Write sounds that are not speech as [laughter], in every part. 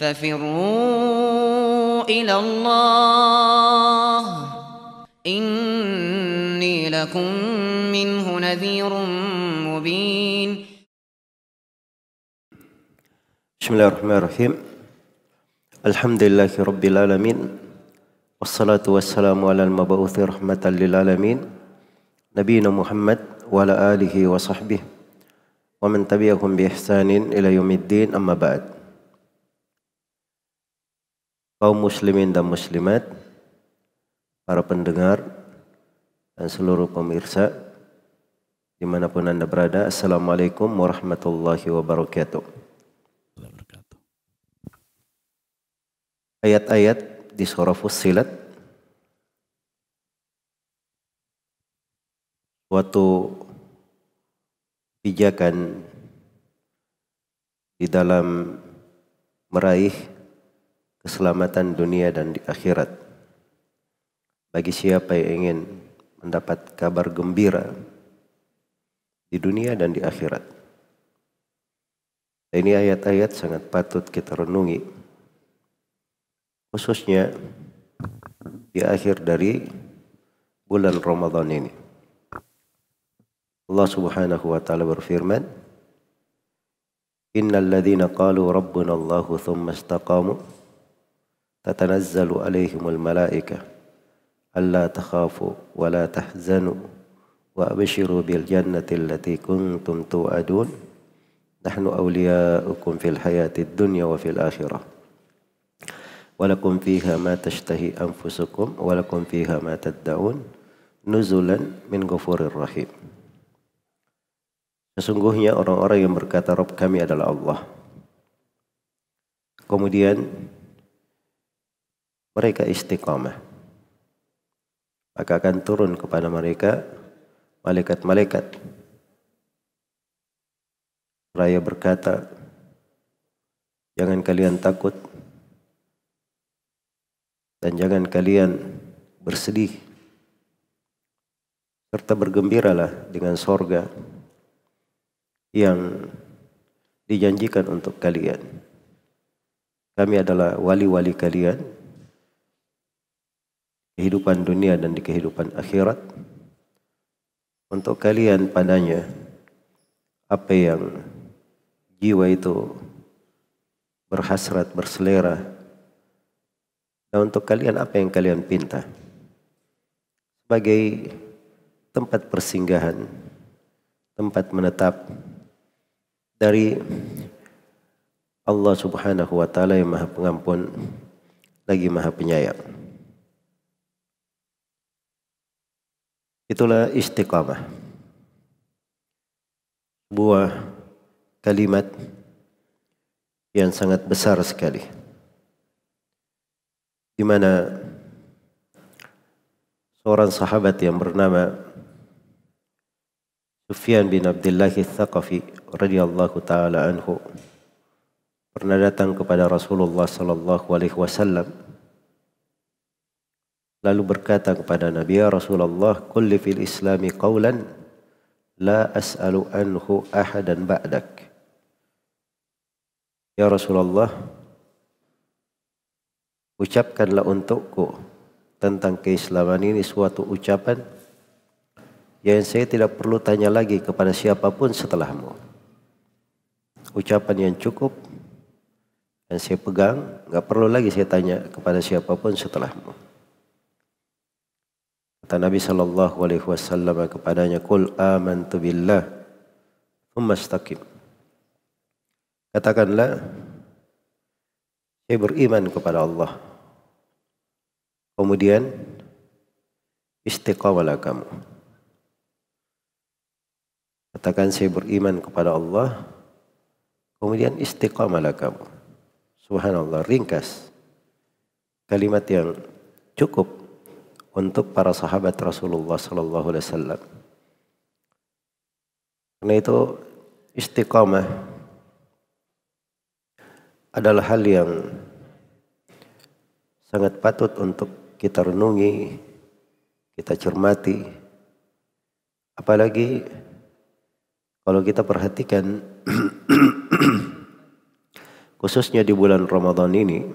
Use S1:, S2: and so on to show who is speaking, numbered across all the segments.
S1: ففروا إلى الله. إني لكم منه نذير مبين.
S2: بسم الله الرحمن الرحيم. الحمد لله رب العالمين. والصلاة والسلام على المبعوث رحمة للعالمين. نبينا محمد وعلى آله وصحبه ومن تبعهم بإحسان إلى يوم الدين. أما بعد. Kaum muslimin dan muslimat, para pendengar, dan seluruh pemirsa, di mana pun anda berada, Assalamualaikum warahmatullahi wabarakatuh. Ayat-ayat di surah Fussilat suatu pijakan di dalam meraih keselamatan dunia dan di akhirat. Bagi siapa yang ingin mendapat kabar gembira di dunia dan di akhirat. Ini ayat-ayat sangat patut kita renungi. Khususnya di akhir dari bulan Ramadan ini. Allah Subhanahu wa taala berfirman, "Innal ladzina qalu rabbuna Allahu tsumma istaqamu تتنزل عليهم الملائكة. ألا تخافوا ولا تحزنوا وأبشروا بالجنة التي كنتم توعدون. نحن أولياؤكم في الحياة الدنيا وفي الآخرة. ولكم فيها ما تشتهي أنفسكم ولكم فيها ما تدعون. نزلا من غفور رحيم. Sesungguhnya orang-orang yang berkata Rob kami adalah Allah. Kemudian mereka istiqamah. Maka akan turun kepada mereka malaikat-malaikat. Raya berkata, jangan kalian takut dan jangan kalian bersedih serta bergembiralah dengan sorga yang dijanjikan untuk kalian. Kami adalah wali-wali kalian kehidupan dunia dan di kehidupan akhirat. Untuk kalian padanya apa yang jiwa itu berhasrat, berselera. Dan untuk kalian apa yang kalian pinta. Sebagai tempat persinggahan, tempat menetap dari Allah Subhanahu wa taala yang Maha Pengampun lagi Maha Penyayang. Itulah istiqamah. Sebuah kalimat yang sangat besar sekali. Di mana seorang sahabat yang bernama Sufyan bin Abdullah Thaqafi radhiyallahu taala anhu pernah datang kepada Rasulullah sallallahu alaihi wasallam lalu berkata kepada Nabi ya Rasulullah kulli fil islami qawlan la as'alu anhu ahadan ba'dak Ya Rasulullah ucapkanlah untukku tentang keislaman ini suatu ucapan yang saya tidak perlu tanya lagi kepada siapa pun setelahmu. Ucapan yang cukup dan saya pegang, nggak perlu lagi saya tanya kepada siapa pun setelahmu. Kata Nabi Alaihi Wasallam kepadanya, Kul amantu billah, istaqim. Katakanlah, saya beriman kepada Allah. Kemudian istiqamalah kamu. Katakan saya beriman kepada Allah. Kemudian istiqamalah kamu. Subhanallah, ringkas. Kalimat yang cukup untuk para sahabat Rasulullah sallallahu alaihi wasallam. Karena itu istiqamah adalah hal yang sangat patut untuk kita renungi, kita cermati. Apalagi kalau kita perhatikan [clears throat] khususnya di bulan Ramadan ini,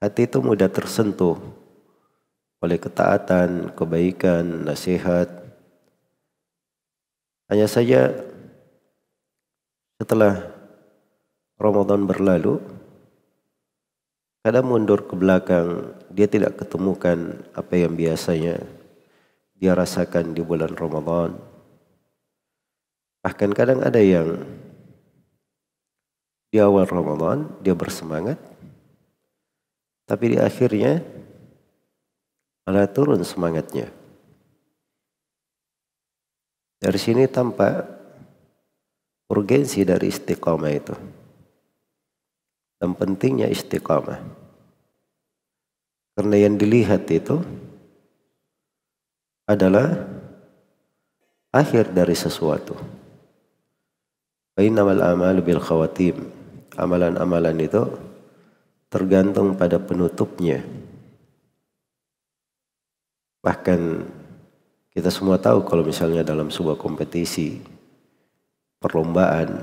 S2: hati itu mudah tersentuh oleh ketaatan, kebaikan, nasihat. Hanya saja setelah Ramadan berlalu, kadang mundur ke belakang, dia tidak ketemukan apa yang biasanya dia rasakan di bulan Ramadan. Bahkan kadang ada yang di awal Ramadan dia bersemangat, tapi di akhirnya malah turun semangatnya. Dari sini tampak urgensi dari istiqamah itu. Dan pentingnya istiqamah. Karena yang dilihat itu adalah akhir dari sesuatu. Innamal amalu bil khawatim. Amalan-amalan itu tergantung pada penutupnya. Bahkan kita semua tahu kalau misalnya dalam sebuah kompetisi, perlombaan,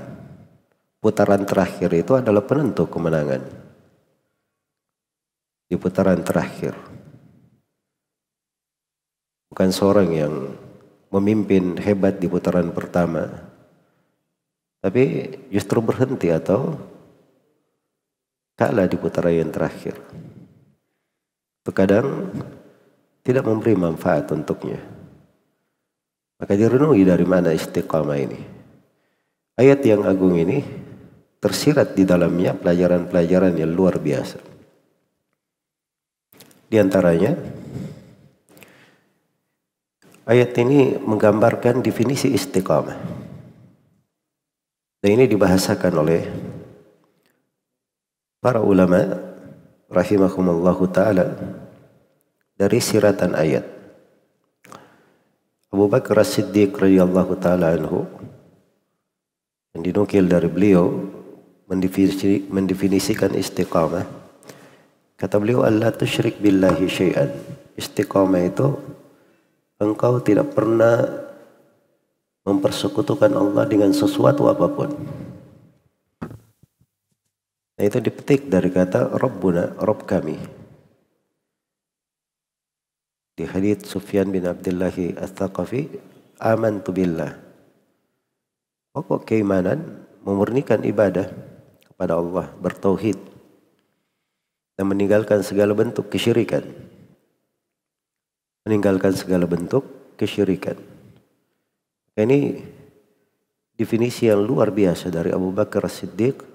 S2: putaran terakhir itu adalah penentu kemenangan. Di putaran terakhir. Bukan seorang yang memimpin hebat di putaran pertama, tapi justru berhenti atau kalah di putaran yang terakhir. Terkadang tidak memberi manfaat untuknya. Maka direnungi dari mana istiqamah ini. Ayat yang agung ini tersirat di dalamnya pelajaran-pelajaran yang luar biasa. Di antaranya, ayat ini menggambarkan definisi istiqamah. Dan ini dibahasakan oleh para ulama rahimahumallahu taala dari siratan ayat. Abu Bakar As-Siddiq radhiyallahu taala anhu yang dinukil dari beliau mendefinisi, mendefinisikan istiqamah. Kata beliau Allah tusyrik billahi syai'an. Istiqamah itu engkau tidak pernah mempersekutukan Allah dengan sesuatu apa pun. Nah, itu dipetik dari kata Rabbuna, Rabb kami. Di hadits Sufyan bin Abdullah Al-Thaqafi, aman tu billah. Pokok keimanan memurnikan ibadah kepada Allah, bertauhid dan meninggalkan segala bentuk kesyirikan. Meninggalkan segala bentuk kesyirikan. Ini definisi yang luar biasa dari Abu Bakar As-Siddiq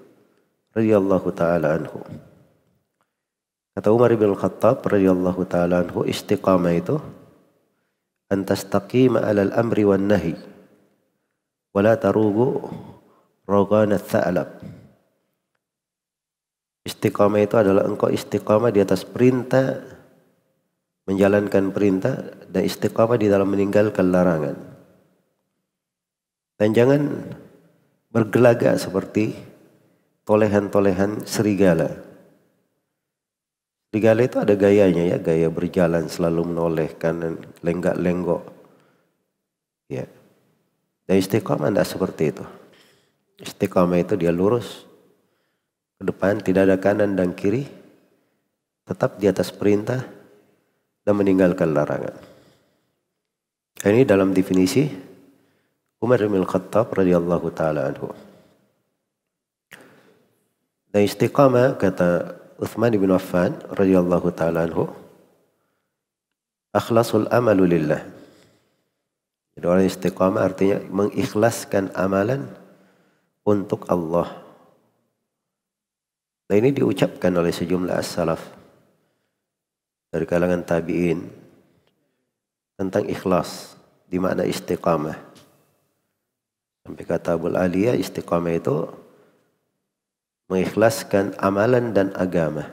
S2: radhiyallahu taala anhu. Kata Umar bin Khattab radhiyallahu taala anhu istiqamah itu an tastaqima 'ala al-amri wan nahi wa la tarugu rogan thalab Istiqamah itu adalah engkau istiqamah di atas perintah menjalankan perintah dan istiqamah di dalam meninggalkan larangan. Dan jangan bergelagak seperti tolehan-tolehan serigala. Serigala itu ada gayanya ya, gaya berjalan selalu menoleh kanan, lenggak-lenggok. Ya. Dan istiqamah tidak seperti itu. Istiqamah itu dia lurus ke depan, tidak ada kanan dan kiri, tetap di atas perintah dan meninggalkan larangan. Ini dalam definisi Umar bin Khattab radhiyallahu taala anhu. Dan istiqamah kata Uthman bin Affan radhiyallahu taala anhu akhlasul amalu lillah. Jadi orang istiqamah artinya mengikhlaskan amalan untuk Allah. Nah ini diucapkan oleh sejumlah as-salaf dari kalangan tabi'in tentang ikhlas di makna istiqamah. Sampai kata Abu Aliyah istiqamah itu mengikhlaskan amalan dan agama.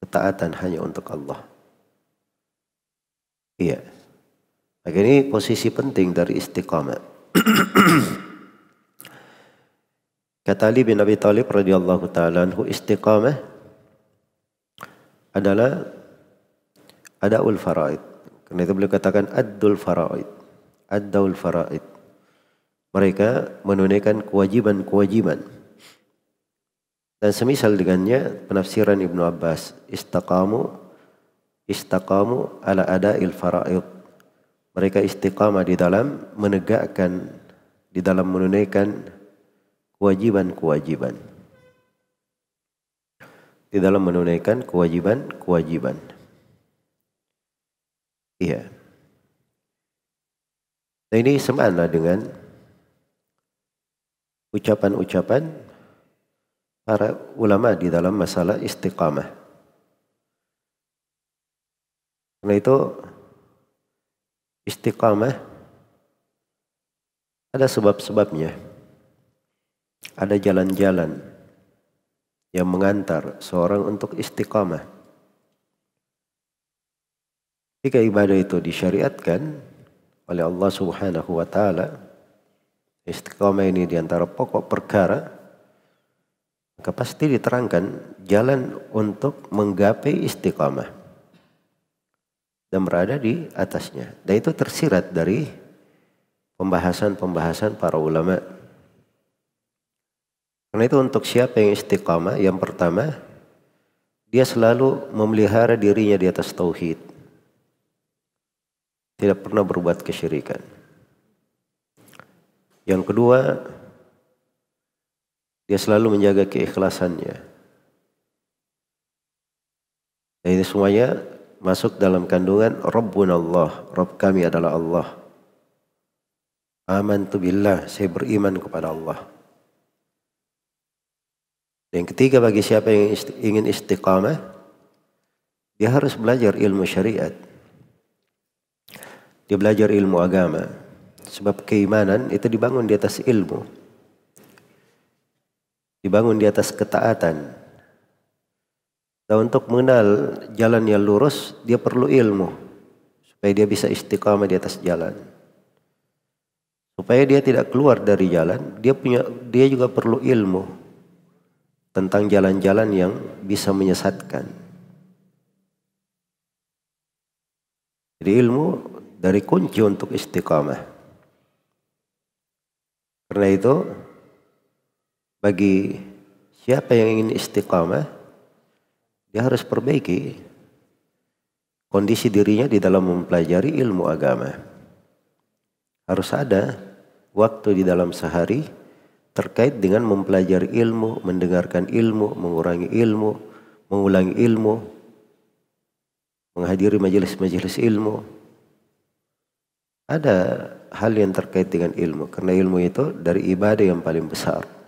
S2: Ketaatan hanya untuk Allah. Iya. Maka ini posisi penting dari istiqamah. [clears throat] Kata Ali bin Abi Thalib radhiyallahu taala istiqamah adalah adaul faraid. Karena itu beliau katakan addul faraid. Addaul faraid. Mereka menunaikan kewajiban-kewajiban. Dan semisal dengannya penafsiran Ibnu Abbas, istaqamu istaqamu ala ada'il fara'id. Mereka istiqamah di dalam menegakkan di dalam menunaikan kewajiban-kewajiban. Di dalam menunaikan kewajiban-kewajiban. Iya. Nah ini semana dengan ucapan-ucapan para ulama di dalam masalah istiqamah. Karena itu istiqamah ada sebab-sebabnya. Ada jalan-jalan yang mengantar seorang untuk istiqamah. Jika ibadah itu disyariatkan oleh Allah Subhanahu wa taala, istiqamah ini di antara pokok perkara maka pasti diterangkan jalan untuk menggapai istiqamah dan berada di atasnya. Dan itu tersirat dari pembahasan-pembahasan para ulama. Karena itu untuk siapa yang istiqamah, yang pertama, dia selalu memelihara dirinya di atas tauhid. Tidak pernah berbuat kesyirikan. Yang kedua, dia selalu menjaga keikhlasannya. Dan ini semuanya masuk dalam kandungan Rabbun Allah. Rabb kami adalah Allah. Aman tu billah. Saya beriman kepada Allah. Dan ketiga bagi siapa yang ingin istiqamah, dia harus belajar ilmu syariat. Dia belajar ilmu agama. Sebab keimanan itu dibangun di atas ilmu dibangun di atas ketaatan. Dan untuk mengenal jalan yang lurus, dia perlu ilmu supaya dia bisa istiqamah di atas jalan. Supaya dia tidak keluar dari jalan, dia punya dia juga perlu ilmu tentang jalan-jalan yang bisa menyesatkan. Jadi ilmu dari kunci untuk istiqamah. Karena itu bagi siapa yang ingin istiqamah, dia harus perbaiki kondisi dirinya di dalam mempelajari ilmu agama. Harus ada waktu di dalam sehari terkait dengan mempelajari ilmu, mendengarkan ilmu, mengurangi ilmu, mengulangi ilmu, menghadiri majelis-majelis ilmu. Ada hal yang terkait dengan ilmu, karena ilmu itu dari ibadah yang paling besar.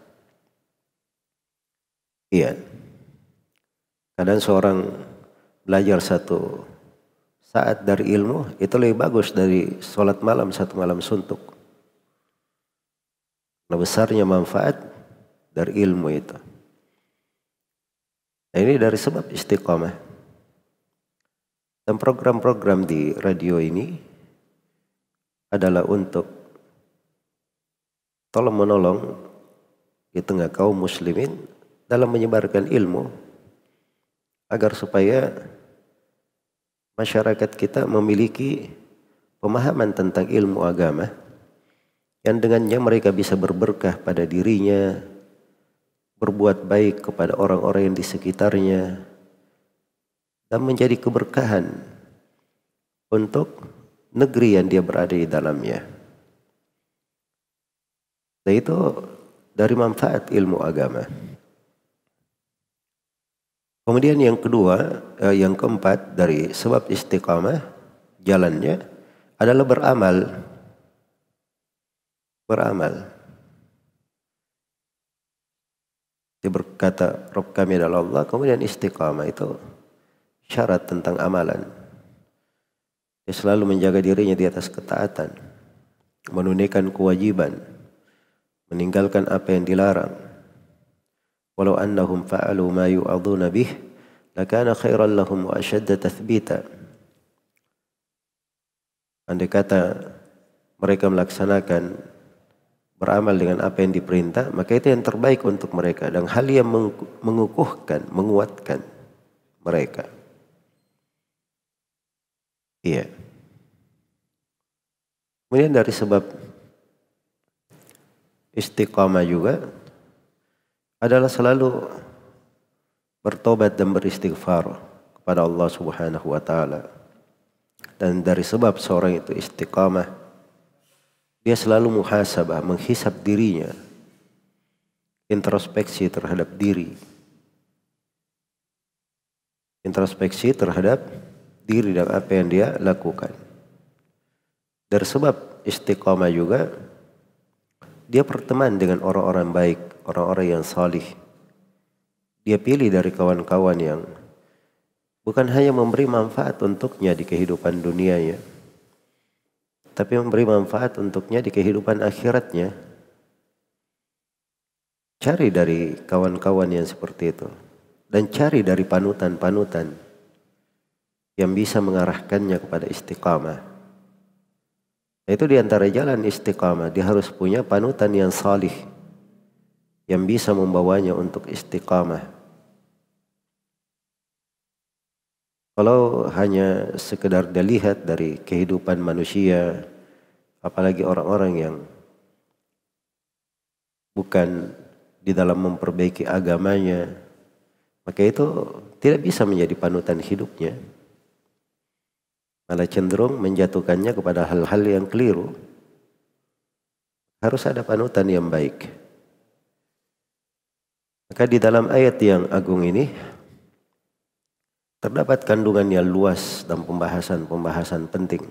S2: Iya. Kadang seorang belajar satu saat dari ilmu itu lebih bagus dari sholat malam satu malam suntuk. Nah besarnya manfaat dari ilmu itu. Nah, ini dari sebab istiqomah. Dan program-program di radio ini adalah untuk tolong menolong di tengah kaum muslimin dalam menyebarkan ilmu agar supaya masyarakat kita memiliki pemahaman tentang ilmu agama yang dengannya mereka bisa berberkah pada dirinya, berbuat baik kepada orang-orang yang di sekitarnya, dan menjadi keberkahan untuk negeri yang dia berada di dalamnya. Dan itu dari manfaat ilmu agama. Kemudian yang kedua, eh, yang keempat dari sebab istiqamah jalannya adalah beramal. Beramal. Dia berkata, Rob kami adalah Allah. Kemudian istiqamah itu syarat tentang amalan. Dia selalu menjaga dirinya di atas ketaatan. Menunaikan kewajiban. Meninggalkan apa yang dilarang walau annahum fa'alu ma yu'aduna bih lakana khairan lahum wa ashadda tathbita. Andai kata mereka melaksanakan beramal dengan apa yang diperintah maka itu yang terbaik untuk mereka dan hal yang mengukuhkan menguatkan mereka. Iya. Kemudian dari sebab istiqamah juga adalah selalu bertobat dan beristighfar kepada Allah Subhanahu wa taala. Dan dari sebab seorang itu istiqamah dia selalu muhasabah, menghisap dirinya, introspeksi terhadap diri. Introspeksi terhadap diri dan apa yang dia lakukan. Dari sebab istiqamah juga dia berteman dengan orang-orang baik, orang-orang yang salih. Dia pilih dari kawan-kawan yang bukan hanya memberi manfaat untuknya di kehidupan dunianya, tapi memberi manfaat untuknya di kehidupan akhiratnya. Cari dari kawan-kawan yang seperti itu dan cari dari panutan-panutan yang bisa mengarahkannya kepada istiqamah. Itu di antara jalan istiqamah. Dia harus punya panutan yang salih. Yang bisa membawanya untuk istiqamah. Kalau hanya sekedar dilihat dari kehidupan manusia, apalagi orang-orang yang bukan di dalam memperbaiki agamanya, maka itu tidak bisa menjadi panutan hidupnya malah cenderung menjatuhkannya kepada hal-hal yang keliru. Harus ada panutan yang baik. Maka di dalam ayat yang agung ini terdapat kandungan yang luas dan pembahasan-pembahasan penting.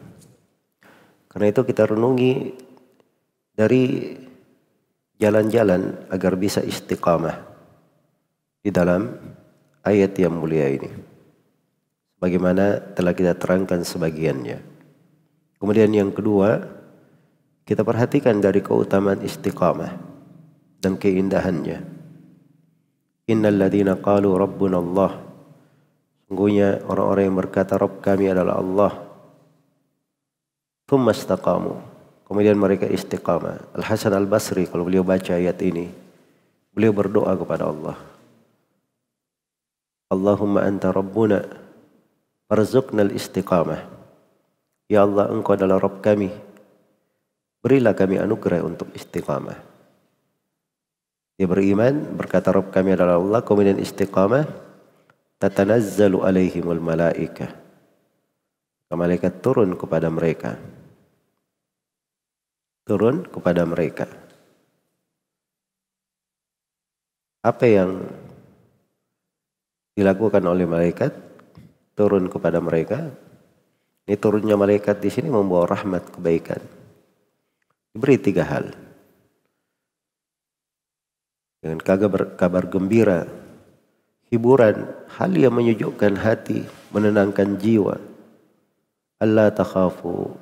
S2: Karena itu kita renungi dari jalan-jalan agar bisa istiqamah di dalam ayat yang mulia ini bagaimana telah kita terangkan sebagiannya. Kemudian yang kedua, kita perhatikan dari keutamaan istiqamah dan keindahannya. Innal ladina qalu rabbuna Allah. Sungguhnya orang-orang yang berkata Rabb kami adalah Allah. Thumma istaqamu. Kemudian mereka istiqamah. Al-Hasan Al-Basri kalau beliau baca ayat ini, beliau berdoa kepada Allah. Allahumma anta rabbuna Warzuqnal istiqamah. Ya Allah, Engkau adalah Rabb kami. Berilah kami anugerah untuk istiqamah. Dia beriman, berkata Rabb kami adalah Allah, kemudian istiqamah. Tatanazzalu alaihimul malaika. Malaikat turun kepada mereka. Turun kepada mereka. Apa yang dilakukan oleh malaikat? turun kepada mereka. Ini turunnya malaikat di sini membawa rahmat kebaikan. Diberi tiga hal. Dengan kabar, kabar gembira, hiburan, hal yang menyejukkan hati, menenangkan jiwa. Allah takhafu.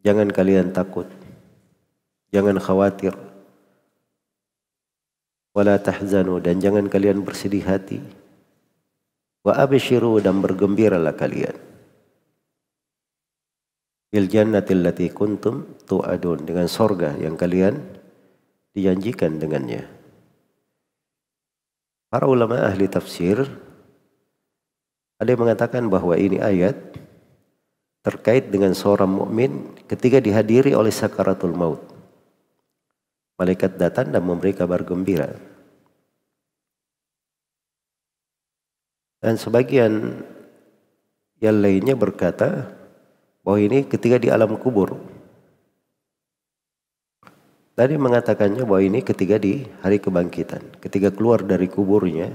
S2: Jangan kalian takut. Jangan khawatir. Wala tahzanu dan jangan kalian bersedih hati. Wa abshiru dan bergembiralah kalian. Bil jannatil lati kuntum tu'adun dengan sorga yang kalian dijanjikan dengannya. Para ulama ahli tafsir ada yang mengatakan bahwa ini ayat terkait dengan seorang mukmin ketika dihadiri oleh sakaratul maut. Malaikat datang dan memberi kabar gembira. Dan sebagian yang lainnya berkata bahwa ini ketika di alam kubur. Tadi mengatakannya bahwa ini ketika di hari kebangkitan. Ketika keluar dari kuburnya,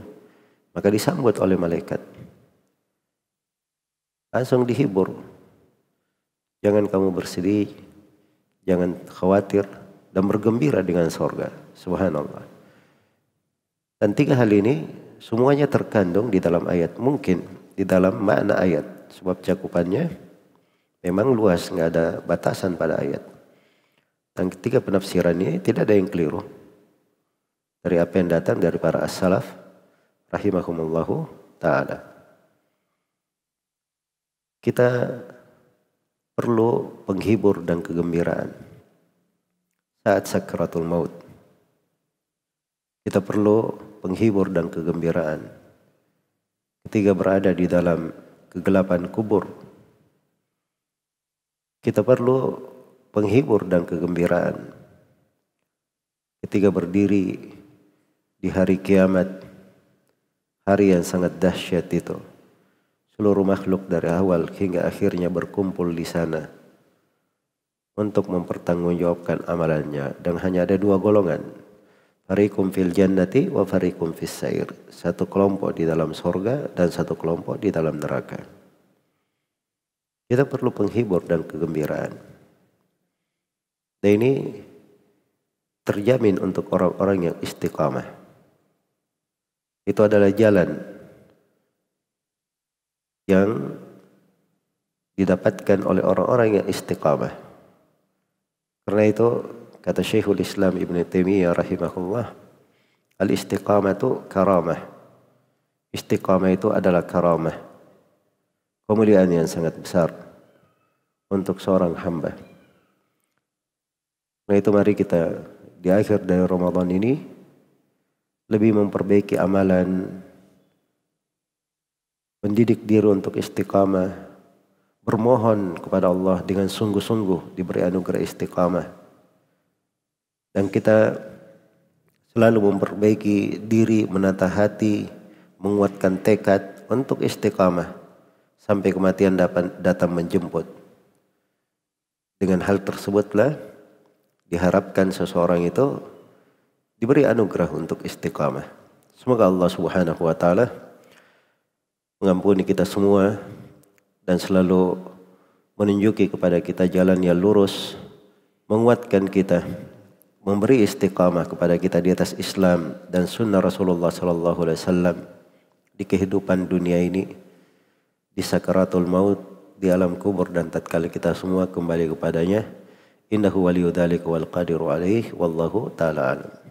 S2: maka disambut oleh malaikat. Langsung dihibur. Jangan kamu bersedih, jangan khawatir, dan bergembira dengan sorga. Subhanallah. Dan tiga hal ini semuanya terkandung di dalam ayat. Mungkin di dalam makna ayat. Sebab cakupannya memang luas, nggak ada batasan pada ayat. Dan ketika penafsiran ini tidak ada yang keliru. Dari apa yang datang dari para as-salaf rahimahumullahu ta'ala. Kita perlu penghibur dan kegembiraan saat sakratul maut. Kita perlu penghibur dan kegembiraan. Ketika berada di dalam kegelapan kubur, kita perlu penghibur dan kegembiraan. Ketika berdiri di hari kiamat, hari yang sangat dahsyat itu. Seluruh makhluk dari awal hingga akhirnya berkumpul di sana untuk mempertanggungjawabkan amalannya dan hanya ada dua golongan. Farikum fil jannati wa farikum fis sair. Satu kelompok di dalam sorga dan satu kelompok di dalam neraka. Kita perlu penghibur dan kegembiraan. Dan ini terjamin untuk orang-orang yang istiqamah. Itu adalah jalan yang didapatkan oleh orang-orang yang istiqamah. Karena itu kata Syekhul Islam Ibn Taimiyah rahimahullah, al-istiqamah itu karamah. Istiqamah itu adalah karamah. Kemuliaan yang sangat besar untuk seorang hamba. Nah itu mari kita di akhir dari Ramadan ini lebih memperbaiki amalan, mendidik diri untuk istiqamah, bermohon kepada Allah dengan sungguh-sungguh diberi anugerah istiqamah. Dan kita selalu memperbaiki diri, menata hati, menguatkan tekad untuk istiqamah sampai kematian dapat datang menjemput. Dengan hal tersebutlah diharapkan seseorang itu diberi anugerah untuk istiqamah. Semoga Allah Subhanahu wa taala mengampuni kita semua dan selalu menunjuki kepada kita jalan yang lurus, menguatkan kita, memberi istiqamah kepada kita di atas Islam dan sunnah Rasulullah sallallahu alaihi wasallam di kehidupan dunia ini, di sakaratul maut, di alam kubur dan tatkala kita semua kembali kepadanya. Innahu waliyudzalika wal qadiru alaih wallahu taala alam.